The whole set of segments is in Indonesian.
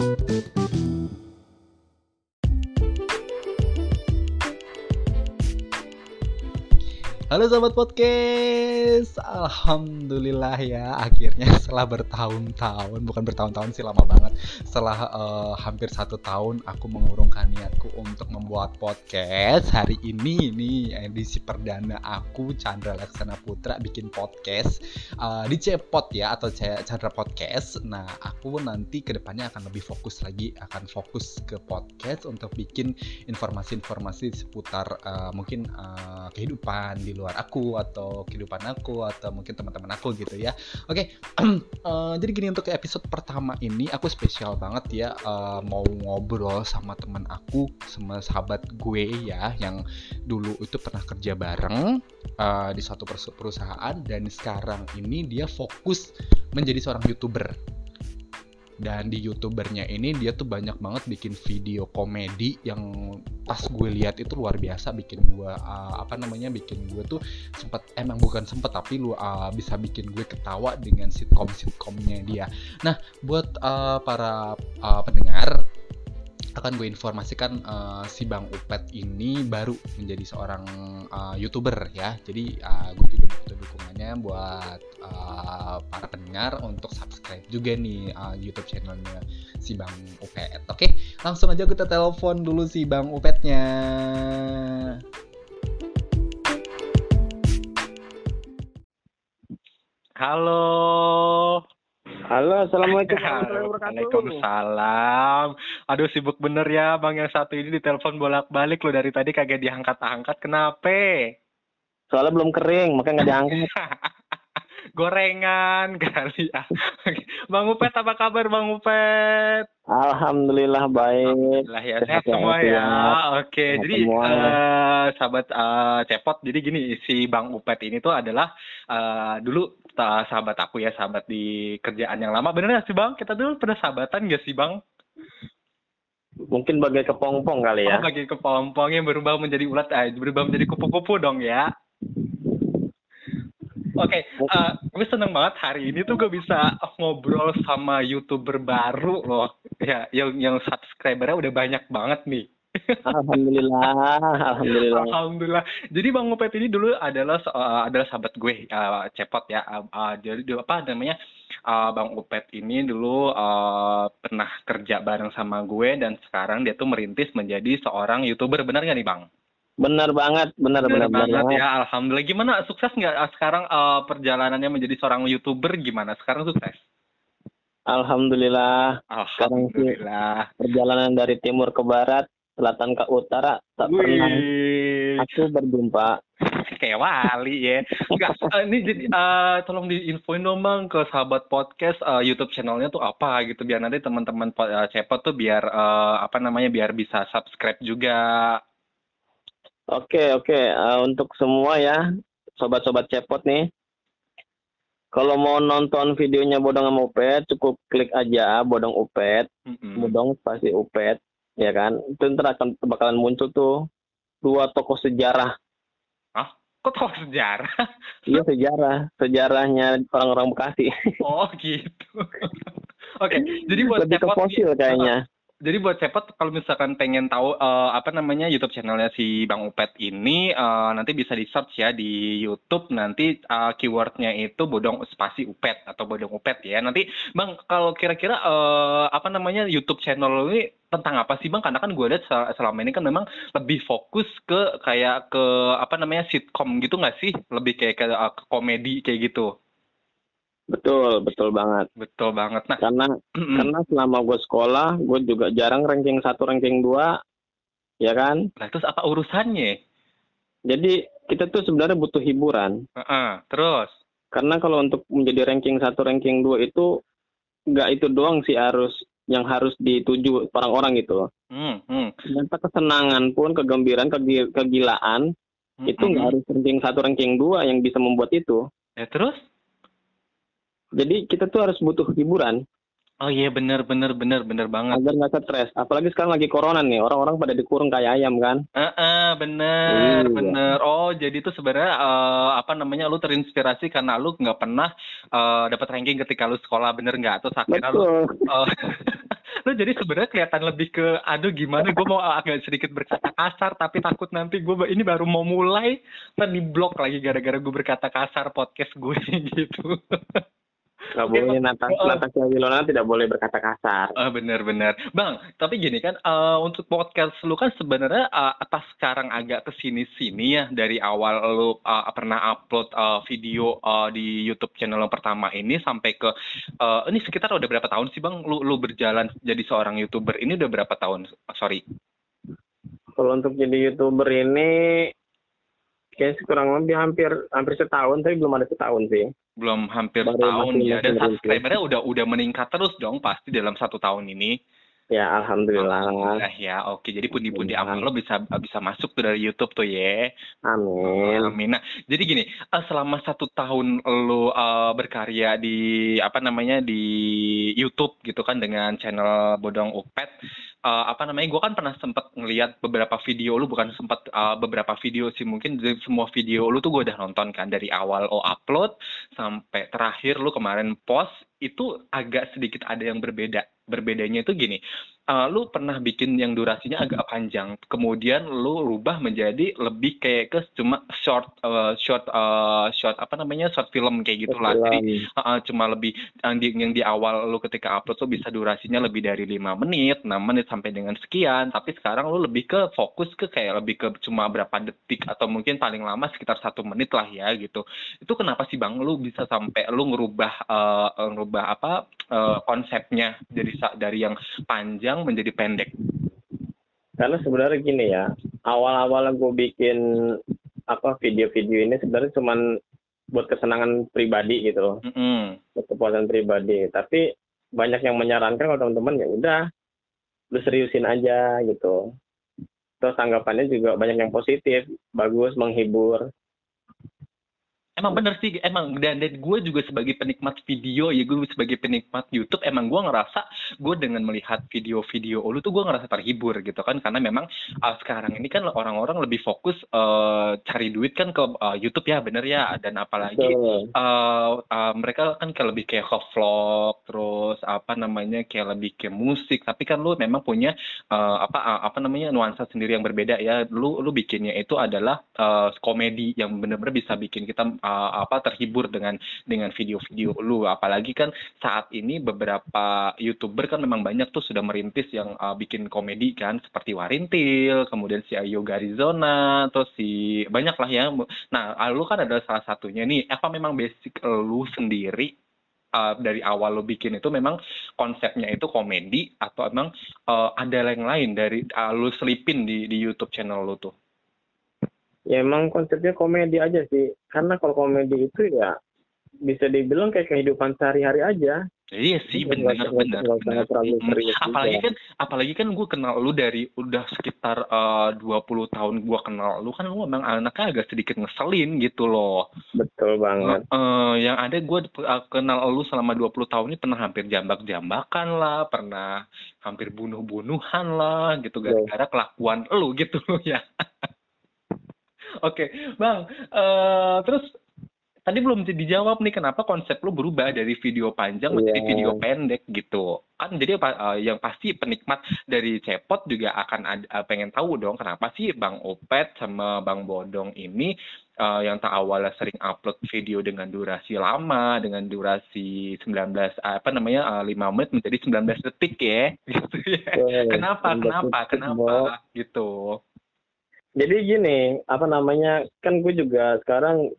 thank you Halo sahabat podcast, alhamdulillah ya akhirnya setelah bertahun-tahun, bukan bertahun-tahun sih lama banget, setelah uh, hampir satu tahun aku mengurungkan niatku untuk membuat podcast. Hari ini nih edisi perdana aku Chandra Laksana Putra bikin podcast uh, di Cepot ya atau Chandra Podcast. Nah aku nanti ke depannya akan lebih fokus lagi, akan fokus ke podcast untuk bikin informasi-informasi seputar uh, mungkin uh, kehidupan di luar aku atau kehidupan aku atau mungkin teman-teman aku gitu ya oke okay. uh, jadi gini untuk episode pertama ini aku spesial banget ya uh, mau ngobrol sama teman aku sama sahabat gue ya yang dulu itu pernah kerja bareng uh, di suatu perusahaan dan sekarang ini dia fokus menjadi seorang youtuber dan di youtubernya ini dia tuh banyak banget bikin video komedi yang pas gue lihat itu luar biasa bikin gue uh, apa namanya bikin gue tuh sempat emang bukan sempat tapi lu uh, bisa bikin gue ketawa dengan sitkom sitkomnya dia. Nah buat uh, para uh, pendengar akan gue informasikan uh, si Bang Upet ini baru menjadi seorang uh, youtuber ya. Jadi uh, gue juga butuh dukungannya buat uh, para pendengar untuk subscribe juga nih uh, YouTube channelnya si Bang Upet. Oke langsung aja kita telepon dulu si Bang Upetnya. Halo. Halo, assalamualaikum Waalaikumsalam. Aduh sibuk bener ya bang yang satu ini ditelepon bolak-balik lo dari tadi kagak diangkat-angkat. Kenapa? Soalnya belum kering, makanya nggak diangkat. Gorengan kali ya. bang Upet apa kabar Bang Upet? Alhamdulillah baik. Alhamdulillah ya sehat semua ya. Oke, jadi uh, sahabat uh, cepot. Jadi gini si Bang Upet ini tuh adalah uh, dulu sahabat aku ya, sahabat di kerjaan yang lama. Bener gak sih Bang? Kita dulu pernah sahabatan gak sih Bang? Mungkin bagai kepompong kali ya. Oh, bagai kepompong yang berubah menjadi ulat, eh, berubah menjadi kupu-kupu dong ya. Oke, okay, uh, gue seneng banget hari ini tuh gue bisa ngobrol sama youtuber baru loh, ya yang yang subscribernya udah banyak banget nih. Alhamdulillah, alhamdulillah. Alhamdulillah. Jadi Bang Upet ini dulu adalah uh, adalah sahabat gue, uh, cepot ya. Uh, uh, jadi apa namanya? Uh, Bang Upet ini dulu uh, pernah kerja bareng sama gue dan sekarang dia tuh merintis menjadi seorang youtuber. Benar nggak nih Bang? Benar banget, benar benar, benar banget ya. Alhamdulillah. Gimana sukses nggak sekarang uh, perjalanannya menjadi seorang youtuber? Gimana sekarang sukses? Alhamdulillah. Alhamdulillah. Sekarang perjalanan dari timur ke barat selatan ke utara tak Wih. pernah. Aku berjumpa. Kayak wali ya. Enggak uh, ini jadi uh, tolong diinfoin dong bang ke sahabat podcast uh, YouTube channelnya tuh apa gitu. Biar nanti teman-teman uh, cepot tuh biar uh, apa namanya biar bisa subscribe juga. Oke oke. Uh, untuk semua ya sobat-sobat cepot nih. Kalau mau nonton videonya Bodong sama Upet, cukup klik aja Bodong Upet, mm -hmm. Bodong pasti Upet ya kan? Itu ntar akan bakalan muncul tuh dua tokoh sejarah. Ah kok tokoh sejarah? Iya sejarah. Sejarahnya orang-orang Bekasi. Oh gitu. Oke okay, jadi buat lebih ke fosil kayaknya jadi buat cepet kalau misalkan pengen tahu uh, apa namanya YouTube channelnya si Bang Upet ini uh, nanti bisa di search ya di YouTube. Nanti uh, keywordnya itu bodong spasi Upet atau bodong Upet ya. Nanti Bang kalau kira-kira uh, apa namanya YouTube channel ini tentang apa sih Bang? Karena kan gue lihat selama ini kan memang lebih fokus ke kayak ke apa namanya sitcom gitu nggak sih? Lebih kayak ke, ke komedi kayak gitu Betul, betul banget. Betul banget. Nah, karena mm karena selama gue sekolah, gue juga jarang ranking satu, ranking dua, ya kan? Nah, terus apa urusannya? Jadi kita tuh sebenarnya butuh hiburan. Uh -uh, terus? Karena kalau untuk menjadi ranking satu, ranking dua itu nggak itu doang sih harus yang harus dituju orang-orang gitu. Hmm, hmm. Ternyata kesenangan pun, kegembiraan, kegilaan hmm, itu nggak hmm. harus ranking satu, ranking dua yang bisa membuat itu. Ya terus? Jadi kita tuh harus butuh hiburan. Oh iya bener bener bener bener banget. Agar nggak stres. Apalagi sekarang lagi corona nih, orang-orang pada dikurung kayak ayam kan. Eh uh, uh, bener iya. bener. Oh jadi itu sebenarnya uh, apa namanya lu terinspirasi karena lu nggak pernah uh, dapat ranking ketika lu sekolah bener nggak? Terus akhirnya Betul. lu uh, lu jadi sebenarnya kelihatan lebih ke aduh gimana gue mau agak sedikit berkata kasar tapi takut nanti gue ini baru mau mulai dan di blok lagi gara-gara gue berkata kasar podcast gue gitu Gak boleh Natasha, Natasha Wilona tidak boleh berkata kasar. Ah benar-benar, bang. Tapi gini kan, uh, untuk podcast lu kan sebenarnya uh, atas sekarang agak ke sini-sini ya dari awal lu uh, pernah upload uh, video uh, di YouTube channel yang pertama ini sampai ke uh, ini sekitar udah berapa tahun sih bang? Lu lu berjalan jadi seorang youtuber ini udah berapa tahun? Sorry. Kalau untuk jadi youtuber ini kayaknya kurang lebih hampir hampir setahun tapi belum ada setahun sih belum hampir Baru tahun ya dan subscribernya udah udah meningkat terus dong pasti dalam satu tahun ini Ya, alhamdulillah. Alhamdulillah ya. Oke, jadi pundi-pundi amal lo bisa bisa masuk tuh dari YouTube tuh ya. Amin. Amin. Nah, jadi gini, uh, selama satu tahun lo uh, berkarya di apa namanya di YouTube gitu kan dengan channel Bodong Upet, uh, apa namanya? Gue kan pernah sempat ngeliat beberapa video lu, bukan sempat uh, beberapa video sih mungkin semua video lu tuh gue udah nonton kan dari awal lo upload sampai terakhir lu kemarin post itu agak sedikit ada yang berbeda berbedanya itu gini uh, lu pernah bikin yang durasinya agak panjang, kemudian lu rubah menjadi lebih kayak ke cuma short uh, short uh, short apa namanya short film kayak gitulah. Jadi uh, cuma lebih yang di, yang di awal lu ketika upload tuh bisa durasinya lebih dari lima menit, 6 menit sampai dengan sekian. Tapi sekarang lu lebih ke fokus ke kayak lebih ke cuma berapa detik atau mungkin paling lama sekitar satu menit lah ya gitu. Itu kenapa sih bang lu bisa sampai lu ngerubah uh, ngerubah apa uh, konsepnya dari dari yang panjang menjadi pendek? Karena sebenarnya gini ya, awal-awal gue bikin apa video-video ini sebenarnya cuma buat kesenangan pribadi gitu loh, mm -hmm. buat kepuasan pribadi. Tapi banyak yang menyarankan kalau teman-teman ya udah, lu seriusin aja gitu. Terus tanggapannya juga banyak yang positif, bagus, menghibur emang bener sih emang. Dan, dan gue juga sebagai penikmat video ya gue sebagai penikmat YouTube emang gue ngerasa gue dengan melihat video-video lu tuh gue ngerasa terhibur gitu kan. Karena memang uh, sekarang ini kan orang-orang lebih fokus uh, cari duit kan ke uh, YouTube ya bener ya. Dan apalagi uh, uh, mereka kan kayak lebih kayak ke vlog terus apa namanya kayak lebih ke musik. Tapi kan lu memang punya uh, apa uh, apa namanya nuansa sendiri yang berbeda ya. Lu lu bikinnya itu adalah uh, komedi yang bener-bener bisa bikin kita uh, uh, apa terhibur dengan dengan video-video lu. Apalagi kan saat ini beberapa youtuber kan memang banyak tuh sudah merintis yang uh, bikin komedi kan seperti Warintil kemudian si Ayo Garizona terus si banyak lah ya. Nah lu kan adalah salah satunya nih. Apa memang basic lu sendiri uh, dari awal lo bikin itu memang konsepnya itu komedi atau emang uh, ada yang lain dari uh, lo selipin di di YouTube channel lo tuh? Ya emang konsepnya komedi aja sih karena kalau komedi itu ya bisa dibilang kayak kehidupan sehari-hari aja Iya sih benar benar. Apalagi kan apalagi kan gue kenal lu dari udah sekitar uh, 20 tahun gue kenal lu kan lu memang anaknya agak sedikit ngeselin gitu loh. Betul banget. Uh, uh, yang ada gue uh, kenal lu selama 20 tahun ini pernah hampir jambak-jambakan lah, pernah hampir bunuh-bunuhan lah gitu gara-gara kelakuan lu gitu ya. Oke, Bang. Uh, terus tadi belum dijawab nih kenapa konsep lu berubah dari video panjang yeah. menjadi video pendek gitu. Kan jadi uh, yang pasti penikmat dari Cepot juga akan ada, uh, pengen tahu dong kenapa sih Bang Opet sama Bang Bodong ini uh, yang tak awalnya sering upload video dengan durasi lama dengan durasi 19 apa namanya uh, 5 menit menjadi 19 detik ya gitu ya. Yeah, kenapa? Kenapa? Kenapa? Gitu jadi gini apa namanya kan gue juga sekarang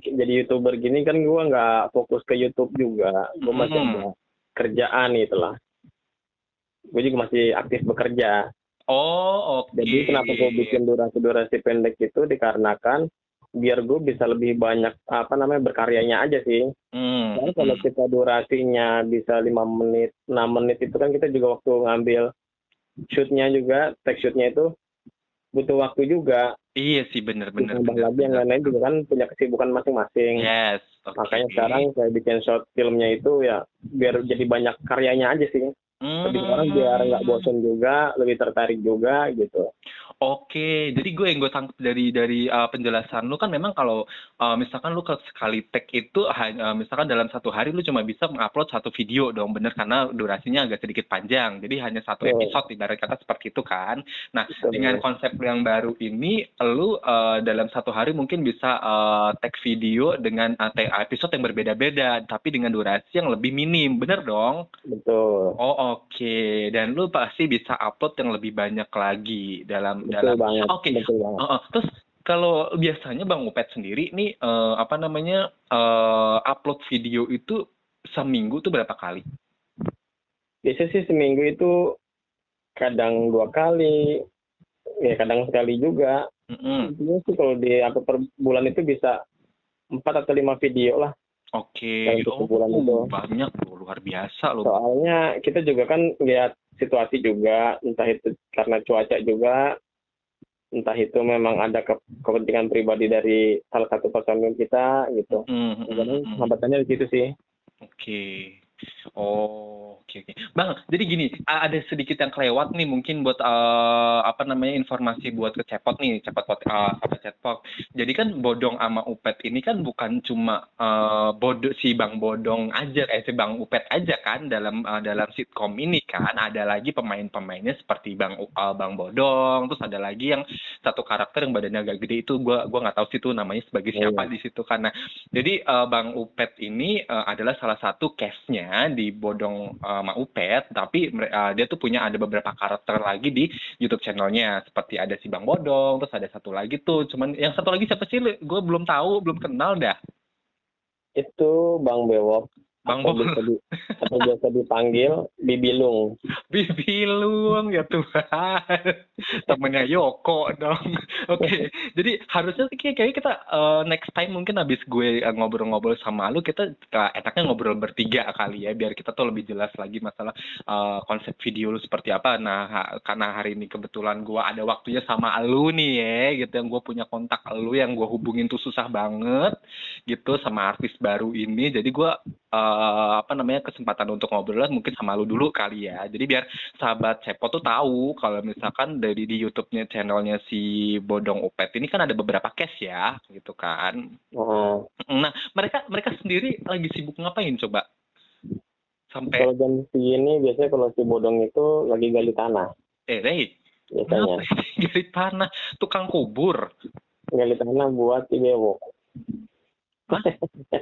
jadi youtuber gini kan gue nggak fokus ke YouTube juga gue masih hmm. ada kerjaan itulah gue juga masih aktif bekerja oh oke okay. jadi kenapa gue bikin durasi durasi pendek itu dikarenakan biar gue bisa lebih banyak apa namanya berkaryanya aja sih hmm. Karena kalau hmm. kita durasinya bisa lima menit enam menit itu kan kita juga waktu ngambil shootnya juga take shootnya itu butuh waktu juga. Iya sih benar-benar. Tambah lagi yang lain-lain juga kan punya kesibukan masing-masing. Yes. Okay. Makanya sekarang saya bikin short filmnya itu ya biar jadi banyak karyanya aja sih. Mm. Lebih orang biar nggak bosan juga, lebih tertarik juga gitu. Oke, jadi gue yang gue tangkap dari dari uh, penjelasan lu kan memang kalau uh, misalkan lu ke sekali tag itu uh, misalkan dalam satu hari lu cuma bisa mengupload satu video dong, bener karena durasinya agak sedikit panjang. Jadi hanya satu episode ibarat kata seperti itu kan. Nah, Betul. dengan konsep yang baru ini lu uh, dalam satu hari mungkin bisa uh, tag video dengan uh, tag episode yang berbeda-beda tapi dengan durasi yang lebih minim, bener dong? Betul. Oh oke, dan lu pasti bisa upload yang lebih banyak lagi dalam dalam. banget. Oke, Betul banget. Heeh. terus kalau biasanya Bang Upet sendiri nih eh, apa namanya eh, upload video itu seminggu tuh berapa kali? Biasanya sih seminggu itu kadang dua kali, ya kadang sekali juga. Mm-mm. Intinya sih kalau di upload per bulan itu bisa empat atau lima video lah. Oke, Yang satu oh bulan itu. banyak loh, luar biasa loh. Soalnya kita juga kan lihat situasi juga, entah itu karena cuaca juga, entah itu memang ada ke- kepentingan pribadi dari salah satu personil kita gitu. Mm, mm, Jadi mm, mm. hambatannya di situ sih. Oke. Oh, oke oke. Bang, jadi gini, ada sedikit yang kelewat nih mungkin buat eh, apa namanya informasi buat ke Cepot nih, Cepot pot eh, apa Cepot. Jadi kan Bodong sama Upet ini kan bukan cuma eh, bodo si Bang Bodong aja eh si Bang Upet aja kan dalam eh, dalam sitkom ini kan ada lagi pemain-pemainnya seperti Bang U- eh, Bang Bodong, terus ada lagi yang satu karakter yang badannya agak gede itu gua gua nggak tahu sih itu namanya sebagai siapa Iya. di situ karena jadi eh, Bang Upet ini eh, adalah salah satu case-nya di Bodong eh, sama Upet, tapi eh, dia tuh punya ada beberapa karakter lagi di YouTube channelnya, seperti ada si Bang Bodong, terus ada satu lagi tuh, cuman yang satu lagi siapa sih? Gue belum tahu, belum kenal dah. Itu Bang Bewok Bang atau di, atau biasa dipanggil Bibilung. Bibilung ya Tuhan. Temennya Yoko dong. Oke, jadi harusnya sih kayak kayaknya kita eh, next time mungkin habis gue eh, ngobrol-ngobrol sama lu kita eh, enaknya ngobrol bertiga kali ya biar kita tuh lebih jelas lagi masalah eh, konsep video lu seperti apa. Nah, ha- karena hari ini kebetulan gue ada waktunya sama lu nih ya, gitu yang gue punya kontak lu yang gue hubungin tuh susah banget gitu sama artis baru ini. Jadi gue eh, apa namanya kesempatan untuk ngobrol mungkin sama lu dulu kali ya. Jadi biar sahabat Cepo tuh tahu kalau misalkan dari di YouTube-nya channelnya si Bodong Upet ini kan ada beberapa case ya, gitu kan. Nah, Nah, mereka mereka sendiri lagi sibuk ngapain coba? Sampai kalau jam segini biasanya kalau si bodong itu lagi gali tanah eh Rey, biasanya. gali tanah tukang kubur? Gali tanah buat si Bewok.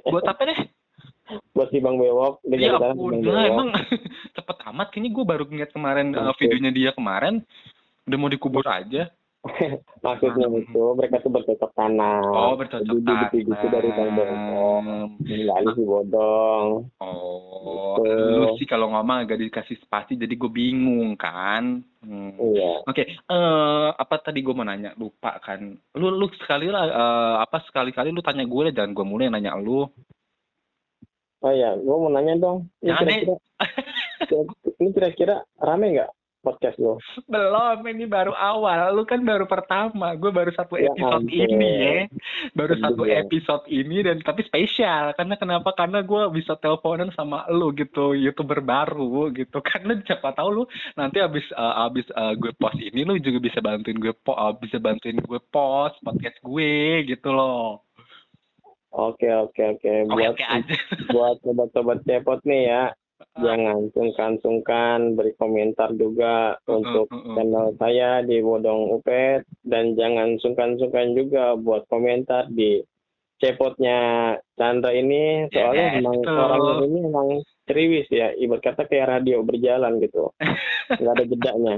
Buat apa deh? Buat si Bang Bewok dia Ya ampun, lah Bewok. emang cepet amat. Kayaknya gue baru ngeliat kemarin uh, Oke. videonya dia kemarin. Udah mau dikubur aja. Maksudnya itu mereka tuh bercocok tanam. Oh, bercocok Jadi dia dipilih dari Bang Bewok. tanam. Menggali si bodong. Oh, Gitu. lu sih kalau ngomong agak dikasih spasi, jadi gue bingung kan. Hmm. Iya. Oke, eh apa tadi gue mau nanya lupa kan? Lu lu sekali lah eh, apa sekali-kali lu tanya gue dan gue mulai nanya lu. Oh iya, gua mau nanya dong. Ini kira-kira ini kira-kira rame nggak podcast lo? Belum, ini baru awal. Lu kan baru pertama. Gue baru satu Ya episode ampun. ini ya. Baru Sedih satu ya. episode ini dan tapi spesial. Karena kenapa? Karena gue bisa teleponan sama lu gitu, youtuber baru gitu. Karena siapa tahu lu nanti abis eh, abis eh, gue post ini lu juga bisa bantuin gue po eh, bisa bantuin gue post podcast gue gitu loh. Oke oke oke. Buat oke aja. buat sobat-sobat cepot nih ya, jangan sungkan-sungkan beri komentar juga untuk uh, uh. channel saya di Bodong Upet dan jangan sungkan-sungkan juga buat komentar di cepotnya Chandra ini soalnya Yes, emang betul. orangnya ini emang ceriwis ya ibarat kata kayak radio berjalan gitu nggak ada jedanya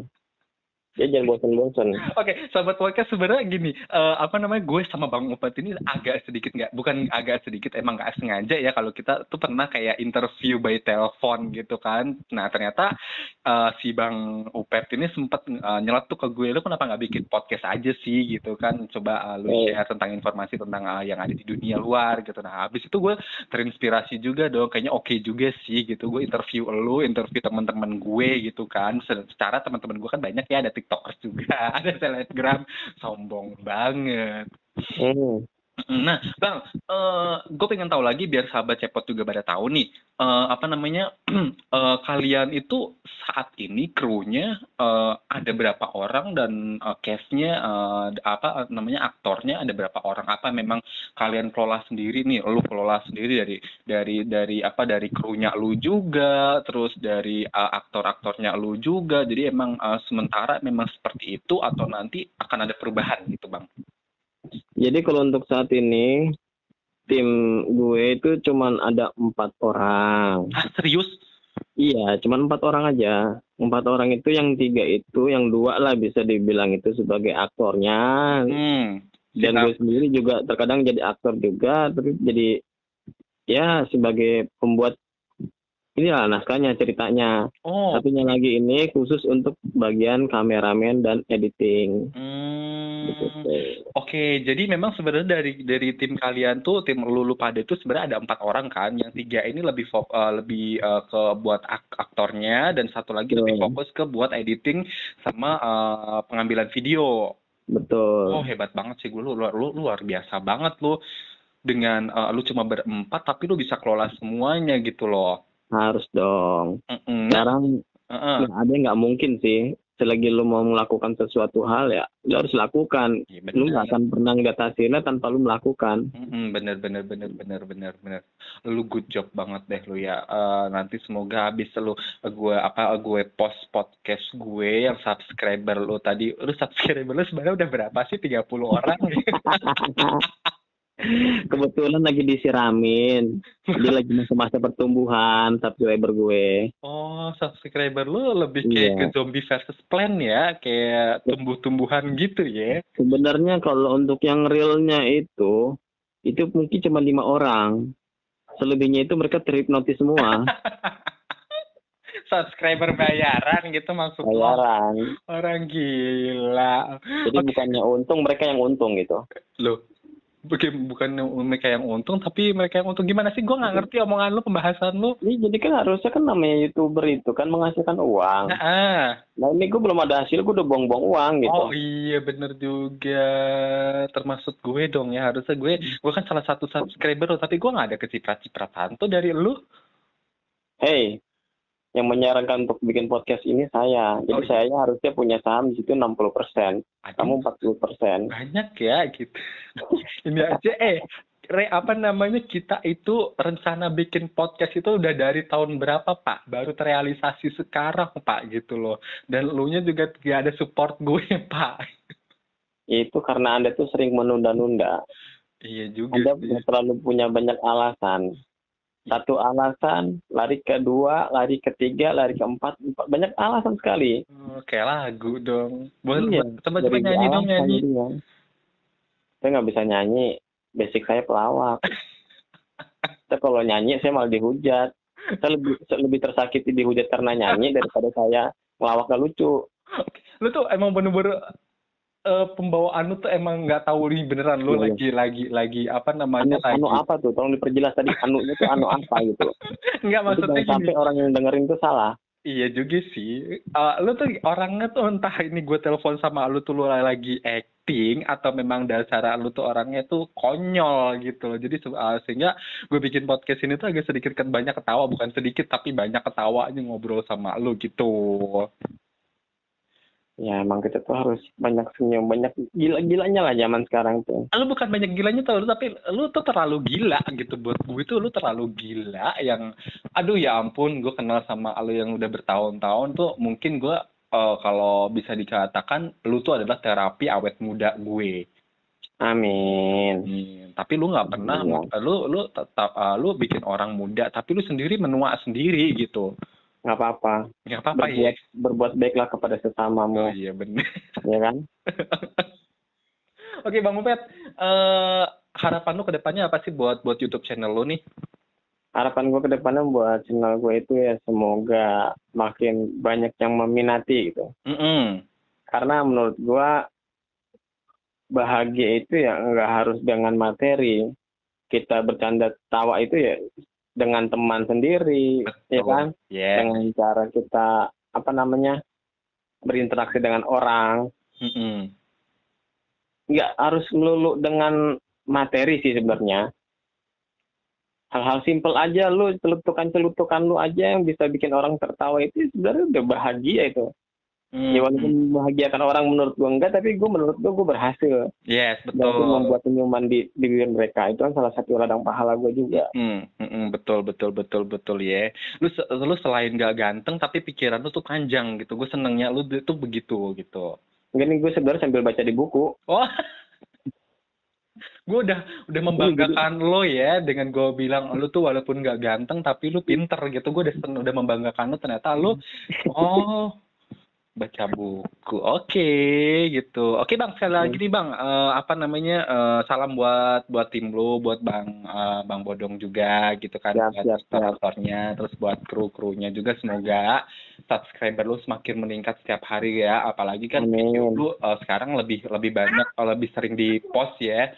dia jangan bosan-bosan Oke, sahabat podcast sebenarnya gini, eh, apa namanya gue sama Bang Upet ini agak sedikit nggak, bukan agak sedikit, emang nggak sengaja ya kalau kita tuh pernah kayak interview by telepon gitu kan. Nah ternyata eh, si Bang Upet ini sempet eh, nyeletuk ke gue, lu kenapa nggak bikin podcast aja sih gitu kan? Coba eh, lu Hmm. share tentang informasi tentang eh, yang ada di dunia luar gitu. Nah habis itu gue terinspirasi juga dong, kayaknya oke juga sih gitu. Gue interview lu, interview teman-teman gue gitu kan. Se- Secara teman-teman gue kan banyak ya, ada tiktokers juga, ada selebgram, sombong banget. hmm. Nah, Bang, uh, gue pengen tahu lagi biar sahabat cepot juga pada tahu nih, uh, apa namanya, uh, kalian itu saat ini krunya uh, ada berapa orang dan uh, cast-nya, uh, apa namanya, aktornya ada berapa orang? Apa memang kalian kelola sendiri nih, lu kelola sendiri dari dari dari apa, dari krunya lu juga, terus dari uh, aktor-aktornya lu juga, jadi emang uh, sementara memang seperti itu atau nanti akan ada perubahan gitu, Bang? Jadi kalau untuk saat ini tim gue itu cuman ada empat orang. Ah, serius? Iya, cuman empat orang aja. Empat orang itu yang tiga itu, yang dua lah bisa dibilang itu sebagai aktornya. Hmm, Dan gue sendiri juga terkadang jadi aktor juga, tapi jadi ya sebagai pembuat ini lah naskahnya ceritanya. Oh. Satunya lagi ini khusus untuk bagian kameramen dan editing. Hmm. Gitu, Oke, okay, jadi memang sebenarnya dari dari tim kalian tuh tim Lulu pada itu sebenarnya ada empat orang kan. Yang tiga ini lebih fok, uh, lebih uh, ke buat ak aktornya dan satu lagi Betul. lebih fokus ke buat editing sama uh, pengambilan video. Betul. Oh hebat banget sih gue lu luar lu luar biasa banget lu dengan uh, lu cuma berempat tapi lu bisa kelola semuanya gitu loh. Harus dong. Mm-mm. Sekarang uh-uh. ya, ada nggak mungkin sih. Selagi lu mau melakukan sesuatu hal ya, lu harus lakukan. Ya, lu nggak akan pernah ngeliat hasilnya tanpa lu melakukan. Mm-mm, bener bener bener bener bener bener. Lu good job banget deh lu ya. Uh, nanti semoga habis lu uh, gue apa uh, gue post podcast gue yang subscriber lu tadi. Lu subscriber lu sebenarnya udah berapa sih? 30 orang. Kebetulan lagi disiramin. Dia lagi masa-masa pertumbuhan subscriber gue. Oh, subscriber lu lebih kayak iya. ke zombie versus plan ya, kayak tumbuh-tumbuhan gitu ya. Sebenarnya kalau untuk yang realnya itu, itu mungkin cuma lima orang. Selebihnya itu mereka terhipnotis semua. subscriber bayaran gitu maksudnya. Bayaran. Orang gila. Jadi okay. bukannya untung, mereka yang untung gitu. Loh, bukan mereka yang untung tapi mereka yang untung. Gimana sih? Gue nggak ngerti omongan lu pembahasan lu. Ini jadi kan harusnya kan namanya youtuber itu kan menghasilkan uang. Nah, nah ini gue belum ada hasil gue udah buang-buang uang gitu. Oh iya bener juga. Termasuk gue dong ya harusnya gue gue kan salah satu subscriber tapi gue nggak ada keciprat-cipratan tuh dari lu. Hey yang menyarankan untuk bikin podcast ini saya. Jadi oh, iya. saya harusnya punya saham di situ 60 persen, kamu 40 persen. Banyak ya gitu. ini aja eh Re, apa namanya kita itu rencana bikin podcast itu udah dari tahun berapa Pak? Baru terrealisasi sekarang Pak gitu loh. Dan lu nya juga gak ada support gue Pak. Itu karena Anda tuh sering menunda-nunda. Iya juga. Anda sih. terlalu punya banyak alasan satu alasan, lari kedua, lari ketiga, lari keempat, empat. banyak alasan sekali. Kayak lagu dong. Boleh iya, coba-coba nyanyi dong nyanyi. Ya. Saya nggak bisa nyanyi, basic saya pelawak. saya kalau nyanyi saya malah dihujat. Saya lebih lebih tersakiti dihujat karena nyanyi daripada saya ngelawak gak lucu. Lu tuh emang bener-bener uh, pembawaan lu tuh emang nggak tahu nih beneran lu iya, iya. lagi lagi lagi apa namanya anu, anu apa tuh tolong diperjelas tadi anunya tuh anu apa gitu nggak maksudnya gini. sampai orang yang dengerin tuh salah Iya juga sih. Uh, lu tuh orangnya tuh entah ini gue telepon sama lu tuh lu lagi acting atau memang dasar lu tuh orangnya tuh konyol gitu loh. Jadi uh, sehingga gue bikin podcast ini tuh agak sedikit kan banyak ketawa, bukan sedikit tapi banyak ketawa aja ngobrol sama lu gitu ya emang kita tuh harus banyak senyum banyak gila-gilanya lah zaman sekarang tuh lu bukan banyak gilanya tuh tapi lu tuh terlalu gila gitu buat gue tuh lu terlalu gila yang aduh ya ampun gue kenal sama lu yang udah bertahun-tahun tuh mungkin gue uh, kalau bisa dikatakan lu tuh adalah terapi awet muda gue Amin. Hmm, tapi lu nggak pernah, ya. lu lu tetap uh, lu bikin orang muda, tapi lu sendiri menua sendiri gitu nggak apa-apa. Nggak apa-apa berbuat, ya. Berbuat baiklah kepada sesamamu. Oh iya benar. ya kan? Oke Bang Upet, uh, harapan lu ke depannya apa sih buat buat YouTube channel lu nih? Harapan gue ke depannya buat channel gue itu ya semoga makin banyak yang meminati gitu. Mm -hmm. Karena menurut gue bahagia itu ya nggak harus dengan materi. Kita bercanda tawa itu ya dengan teman sendiri, Betul. ya kan? Yeah. Dengan cara kita apa namanya berinteraksi dengan orang. Mm -hmm. Nggak harus melulu dengan materi sih sebenarnya. Hal-hal simpel aja lu celutukan-celutukan lu aja yang bisa bikin orang tertawa itu sebenarnya udah bahagia itu. Hmm. Ya walaupun membahagiakan orang menurut gua enggak, tapi gua menurut gua gua berhasil. Yes, Dan betul. itu membuat senyuman di di bibir mereka. Itu kan salah satu ladang pahala gua juga. Hmm, hmm, hmm, betul betul betul betul ya. Lu lu selain gak ganteng tapi pikiran lu tuh panjang gitu. Gue senengnya lu tuh begitu gitu. Mungkin gue sebenarnya sambil baca di buku. Oh. gue udah udah membanggakan lo ya dengan gue bilang lu tuh walaupun gak ganteng tapi lu pinter gitu. Gue udah udah membanggakan lu ternyata lu oh baca buku. Oke gitu. Oke Bang, sekali lagi nih Bang, eh, apa namanya? eh, salam buat buat tim lu, buat Bang eh, Bang Bodong juga gitu kan Siap, buat siap, aktor-aktornya, terus buat kru-krunya juga semoga subscriber lu semakin meningkat setiap hari ya. Apalagi kan Amin. video lu eh, sekarang lebih lebih banyak lebih sering di post ya.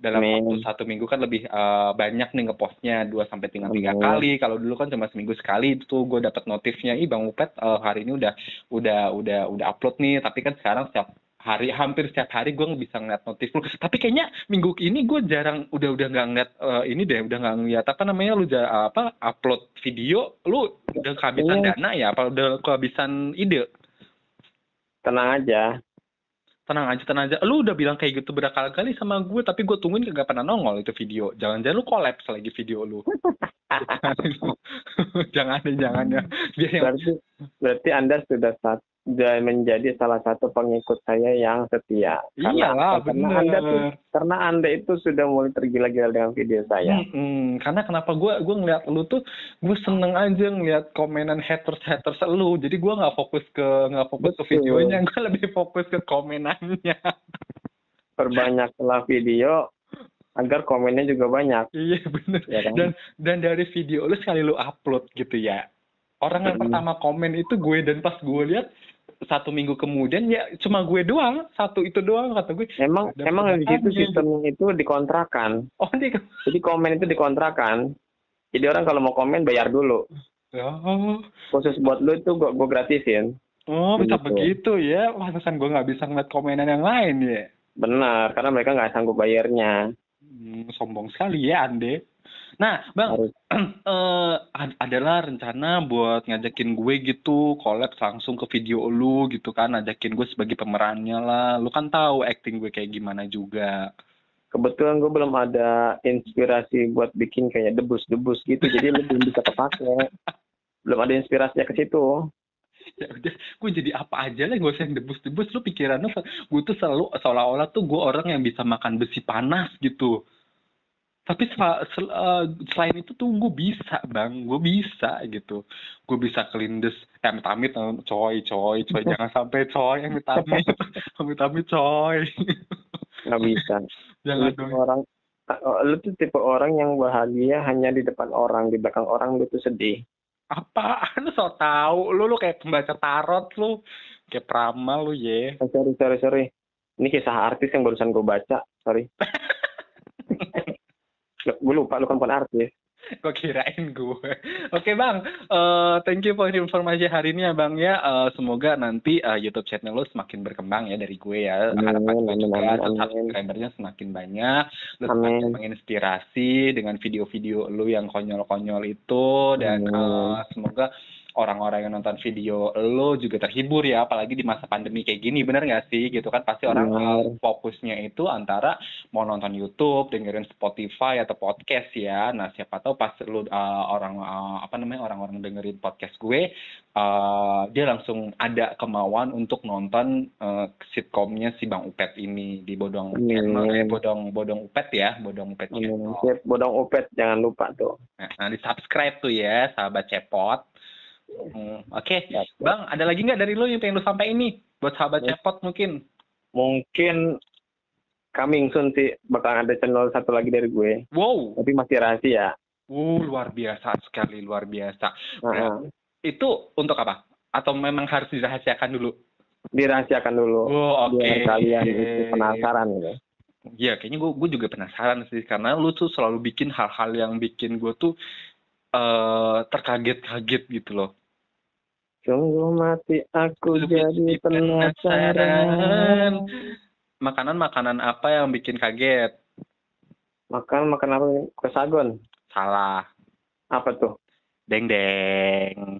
Dalam Amin. waktu satu minggu kan lebih eh, banyak nih ngepostnya dua sampai tiga tiga kali. Kalau dulu kan cuma seminggu sekali itu gue dapat notifnya, ih Bang Upet eh, hari ini udah udah udah udah upload nih. Tapi kan sekarang setiap hari hampir setiap hari gue bisa ngeliat notif lu. Tapi kayaknya minggu ini gue jarang udah udah nggak ngeliat eh, ini deh, udah nggak ngeliat apa namanya lu ja- apa upload video lu udah kehabisan Iya. dana ya? Apa udah kehabisan ide? Tenang aja. Tenang aja tenang aja. Lu udah bilang kayak gitu berkali-kali sama gue tapi gue tungguin kagak pernah nongol itu video. Jangan-jangan lu kolaps lagi video lu. Jangan jangan ya. Biar yang Berarti berarti Anda sudah sudah menjadi salah satu pengikut saya yang setia. Iyalah, karena bener. Anda tuh karena Anda itu sudah mulai tergila-gila dengan video saya. Mm-mm. karena kenapa gue gue ngeliat lu tuh gue seneng aja ngeliat komenan haters haters lu jadi gue nggak fokus ke nggak fokus ke videonya gue lebih fokus ke komenannya Perbanyaklah video agar komennya juga banyak, iya bener ya kan? dan dan dari video lu sekali lu upload gitu ya orang yang Hmm. pertama komen itu gue dan pas gue lihat satu minggu kemudian ya cuma gue doang satu itu doang kata gue Emang emang di situ sistemnya itu dikontrakan. oh dia Jadi komen itu dikontrakan. Jadi orang kalau mau komen bayar dulu. oh, Khusus buat lu itu gua, gua gratisin. oh bisa Begitu. begitu ya pantesan gue nggak bisa ngeliat komenan yang lain ya Benar, karena mereka nggak sanggup bayarnya. Hmm, sombong sekali ya ande nah bang Harus. eh ad- adalah rencana buat ngajakin gue gitu collab langsung ke video lu gitu kan ngajakin gue sebagai pemerannya lah. Lu kan tahu acting gue kayak gimana juga. Kebetulan gue belum ada inspirasi buat bikin kayak debus-debus gitu jadi lu belum bisa kepake. Belum ada inspirasinya ke situ. Ya udah gue jadi apa aja lah gue usah yang debus-debus. Lu pikirannya se- gue tuh selalu seolah-olah tuh gue orang yang bisa makan besi panas gitu tapi sel- sel- eh, selain itu tuh gue bisa bang. Gue bisa gitu. Gue bisa kelindes eh amit-amit eh, coy coy coy. Jangan sampai coy amit-amit amit-amit coy. Nggak bisa. Jangan dong. orang oh, lu tuh tipe orang yang bahagia hanya di depan orang di belakang orang lu tuh sedih. Apaan? Lu so tau. Lu lu kayak pembaca tarot lu. Kayak peramal lu ye. Eh, sorry sorry sorry. Ini kisah artis yang barusan gue baca sorry gue lupa lu kan bukan artis gue kirain gue. Oke bang, eh thank you for informasi hari ini ya bang ya. Eh, semoga nanti eh, YouTube channel lo semakin berkembang ya dari gue ya. Harapan gue juga subscribernya semakin banyak. Lo semakin menginspirasi dengan video-video lo yang konyol-konyol itu dan eh, semoga orang-orang yang nonton video lo juga terhibur ya apalagi di masa pandemi kayak gini bener nggak sih? Gitu kan pasti orang Benar. eh, fokusnya itu antara mau nonton YouTube dengerin Spotify atau podcast ya. Nah siapa tahu pas lu eh, orang eh, apa namanya orang-orang dengerin podcast gue eh, dia langsung ada kemauan untuk nonton eh, sitkomnya si Bang Upet ini di Bodong Amin. channel eh, Bodong Bodong Upet ya Bodong Upet Sip, bodong upet jangan lupa tuh. Nah, di subscribe tuh ya sahabat cepot Hmm, Oke, Ya, Bang, ada lagi nggak dari lo yang pengen lo sampai ini buat sahabat Ya. cepot mungkin? mungkin coming soon sih bakal ada channel satu lagi dari gue Wow, tapi masih rahasia uh, luar biasa sekali, luar biasa. Nah, Itu untuk apa? Atau memang harus dirahasiakan dulu? dirahasiakan dulu Oh, oke. biar kalian itu penasaran gitu Iya, kayaknya gue gue juga penasaran sih karena lu tuh selalu bikin hal-hal yang bikin gue tuh eh terkaget-kaget gitu loh. Sungguh mati aku jadi penasaran. Makanan-makanan apa yang bikin kaget? Makan makan apa? ini? Kue sagon. Salah. Apa tuh? Deng deng.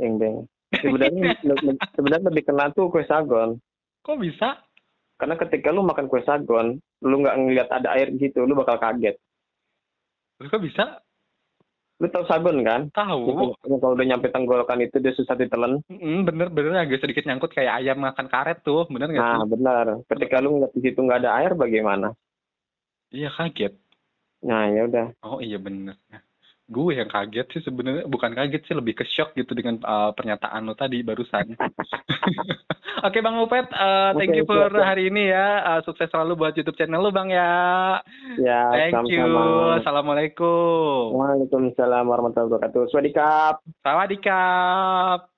Deng deng. Sebenarnya sebenarnya lebih kena tuh kue sagon. Kok bisa? Karena ketika lu makan kue sagon, lu nggak ngeliat ada air gitu, lu bakal kaget. Lu Kok bisa? Lu tahu sagon kan? Tahu. Yang Kalau udah nyampe tenggorokan itu dia susah ditelan. Mm, bener bener agak sedikit nyangkut kayak ayam makan karet tuh, bener nggak Nah, sih? benar. Ketika lu ngeliat di situ nggak ada air, bagaimana? Iya kaget. Nah, ya udah. Oh iya bener. Gue yang kaget sih sebenarnya bukan kaget sih lebih ke shock gitu dengan uh, pernyataan lo tadi barusan. Oke Bang Upet, uh, thank Oke, you for siap. hari ini ya. Uh, sukses selalu buat YouTube channel lu Bang ya. Ya, Thank you. sama-sama. Assalamualaikum. Waalaikumsalam warahmatullahi wabarakatuh. Swadikap. Sawadikap.